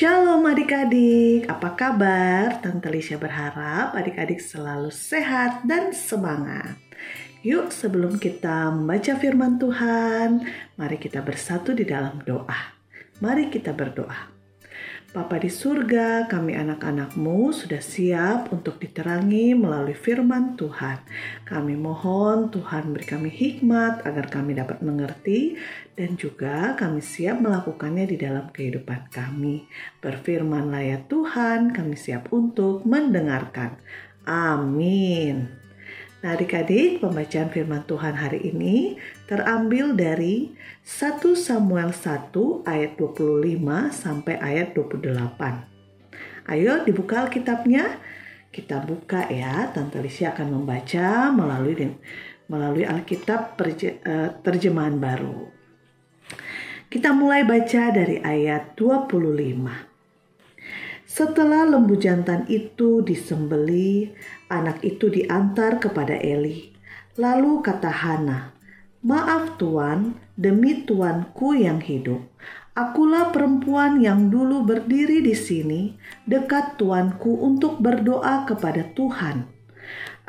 Shalom adik-adik, apa kabar? Tante Lisha berharap adik-adik selalu sehat dan semangat. Yuk sebelum kita membaca firman Tuhan, mari kita bersatu di dalam doa. Mari kita berdoa. Bapa di surga, kami anak-anakmu sudah siap untuk diterangi melalui firman Tuhan. Kami mohon Tuhan beri kami hikmat agar kami dapat mengerti dan juga kami siap melakukannya di dalam kehidupan kami. Berfirmanlah ya Tuhan, kami siap untuk mendengarkan. Amin. Nah adik-adik pembacaan firman Tuhan hari ini terambil dari 1 Samuel 1 ayat 25 sampai ayat 28. Ayo dibuka Alkitabnya. Kita buka ya, Tante Lisia akan membaca melalui melalui Alkitab eh, terjemahan baru. Kita mulai baca dari ayat 25. Setelah lembu jantan itu disembeli, anak itu diantar kepada Eli. Lalu kata Hana, "Maaf tuan, demi tuanku yang hidup. Akulah perempuan yang dulu berdiri di sini dekat tuanku untuk berdoa kepada Tuhan.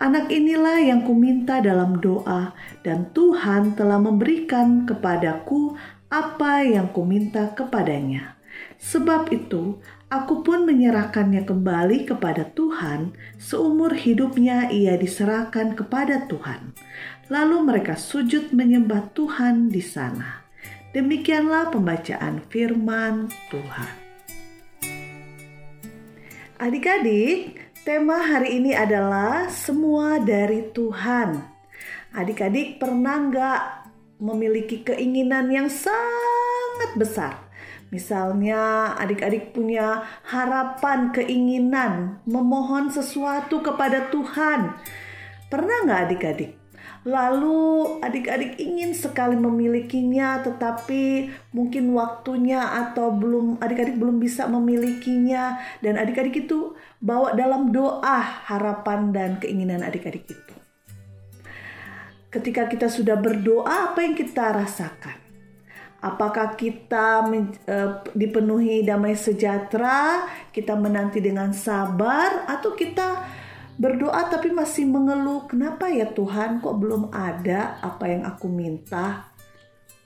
Anak inilah yang kuminta dalam doa dan Tuhan telah memberikan kepadaku apa yang kuminta kepadanya." Sebab itu, aku pun menyerahkannya kembali kepada Tuhan. Seumur hidupnya ia diserahkan kepada Tuhan. Lalu mereka sujud menyembah Tuhan di sana. Demikianlah pembacaan firman Tuhan. Adik-adik, tema hari ini adalah semua dari Tuhan. Adik-adik pernah nggak memiliki keinginan yang sangat besar? Misalnya, adik-adik punya harapan, keinginan, memohon sesuatu kepada Tuhan. Pernah nggak adik-adik? Lalu adik-adik ingin sekali memilikinya, tetapi mungkin waktunya atau belum adik-adik belum bisa memilikinya, dan adik-adik itu bawa dalam doa harapan dan keinginan adik-adik itu. Ketika kita sudah berdoa, apa yang kita rasakan? Apakah kita uh, dipenuhi damai sejahtera, kita menanti dengan sabar, atau kita berdoa tapi masih mengeluh, "Kenapa ya Tuhan, kok belum ada apa yang aku minta?"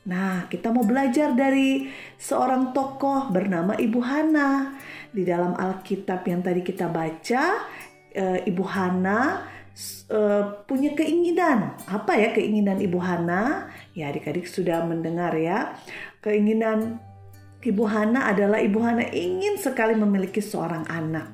Nah, kita mau belajar dari seorang tokoh bernama Ibu Hana. Di dalam Alkitab yang tadi kita baca, uh, Ibu Hana uh, punya keinginan. Apa ya keinginan Ibu Hana? Ya adik-adik sudah mendengar ya. Keinginan Ibu Hana adalah Ibu Hana ingin sekali memiliki seorang anak.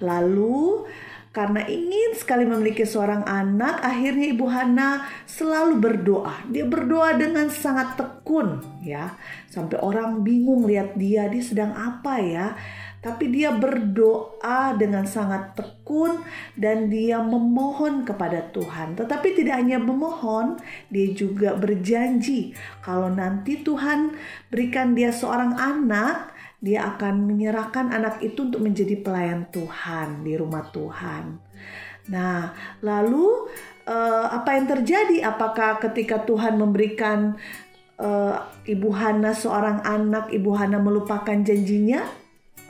Lalu karena ingin sekali memiliki seorang anak, akhirnya Ibu Hana selalu berdoa. Dia berdoa dengan sangat tekun ya. Sampai orang bingung lihat dia, dia sedang apa ya? Tapi dia berdoa dengan sangat tekun dan dia memohon kepada Tuhan. Tetapi tidak hanya memohon, dia juga berjanji kalau nanti Tuhan berikan dia seorang anak, dia akan menyerahkan anak itu untuk menjadi pelayan Tuhan di rumah Tuhan. Nah, lalu eh, apa yang terjadi? Apakah ketika Tuhan memberikan uh, Ibu Hana seorang anak, Ibu Hana melupakan janjinya?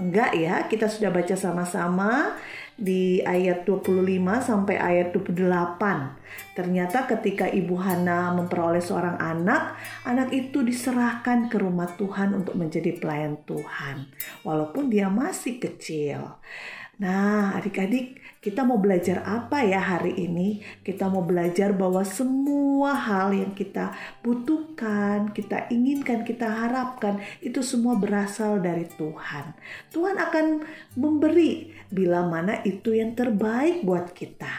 Enggak ya, kita sudah baca sama-sama di ayat 25 sampai ayat 28. Ternyata ketika Ibu Hana memperoleh seorang anak, anak itu diserahkan ke rumah Tuhan untuk menjadi pelayan Tuhan. Walaupun dia masih kecil. Nah, adik-adik, kita mau belajar apa ya hari ini? Kita mau belajar bahwa semua hal yang kita butuhkan, kita inginkan, kita harapkan, itu semua berasal dari Tuhan. Tuhan akan memberi bila mana itu yang terbaik buat kita.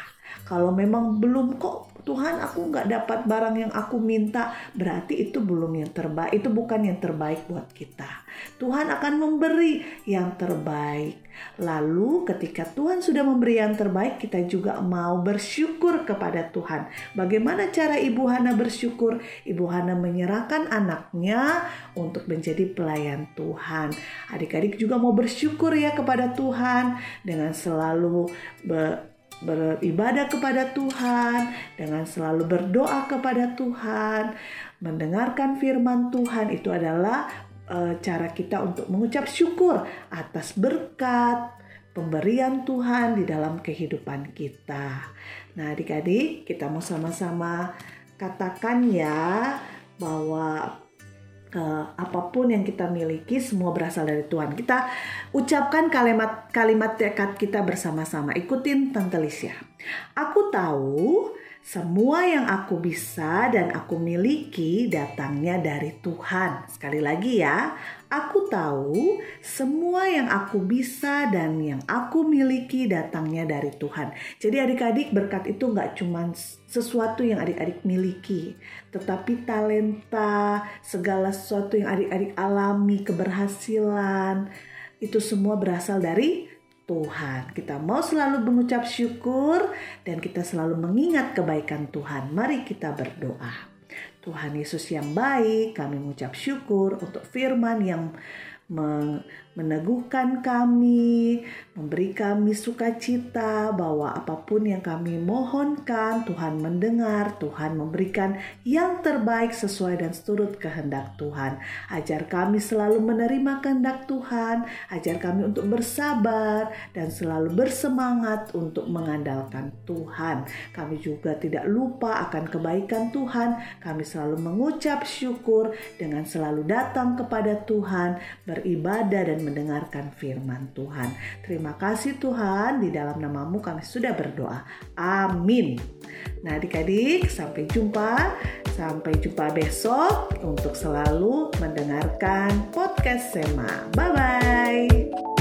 Kalau memang belum kok Tuhan aku nggak dapat barang yang aku minta. Berarti itu belum yang terbaik itu bukan yang terbaik buat kita. Tuhan akan memberi yang terbaik. Lalu ketika Tuhan sudah memberi yang terbaik kita juga mau bersyukur kepada Tuhan. Bagaimana cara Ibu Hana bersyukur? Ibu Hana menyerahkan anaknya untuk menjadi pelayan Tuhan. Adik-adik juga mau bersyukur ya kepada Tuhan dengan selalu beribadah kepada Tuhan, dengan selalu berdoa kepada Tuhan, mendengarkan firman Tuhan itu adalah uh, cara kita untuk mengucap syukur atas berkat pemberian Tuhan di dalam kehidupan kita. Nah, adik-adik, kita mau sama-sama katakan ya bahwa uh, apa pun yang kita miliki semua berasal dari Tuhan. Kita ucapkan kalimat kalimat tekad kita bersama-sama. Ikutin Tante Lisya. Aku tahu semua yang aku bisa dan aku miliki datangnya dari Tuhan. Sekali lagi ya, aku tahu semua yang aku bisa dan yang aku miliki datangnya dari Tuhan. Jadi adik-adik berkat itu nggak cuma sesuatu yang adik-adik miliki, tetapi talenta, segala sesuatu yang adik-adik alami, keberhasilan, itu semua berasal dari Tuhan. Kita mau selalu mengucap syukur dan kita selalu mengingat kebaikan Tuhan. Mari kita berdoa. Tuhan Yesus yang baik, kami mengucap syukur untuk firman yang meneguhkan kami, memberi kami sukacita bahwa apa pun yang kami mohonkan, Tuhan mendengar, Tuhan memberikan yang terbaik sesuai dan seturut kehendak Tuhan. Ajar kami selalu menerima kehendak Tuhan, ajar kami untuk bersabar dan selalu bersemangat untuk mengandalkan Tuhan. Kami juga tidak lupa akan kebaikan Tuhan, kami selalu mengucap syukur dengan selalu datang kepada Tuhan, beribadah mendengarkan firman Tuhan. Terima kasih Tuhan, di dalam namamu kami sudah berdoa. Amin. Nah adik-adik, sampai jumpa. Sampai jumpa besok untuk selalu mendengarkan podcast Sema. Bye-bye.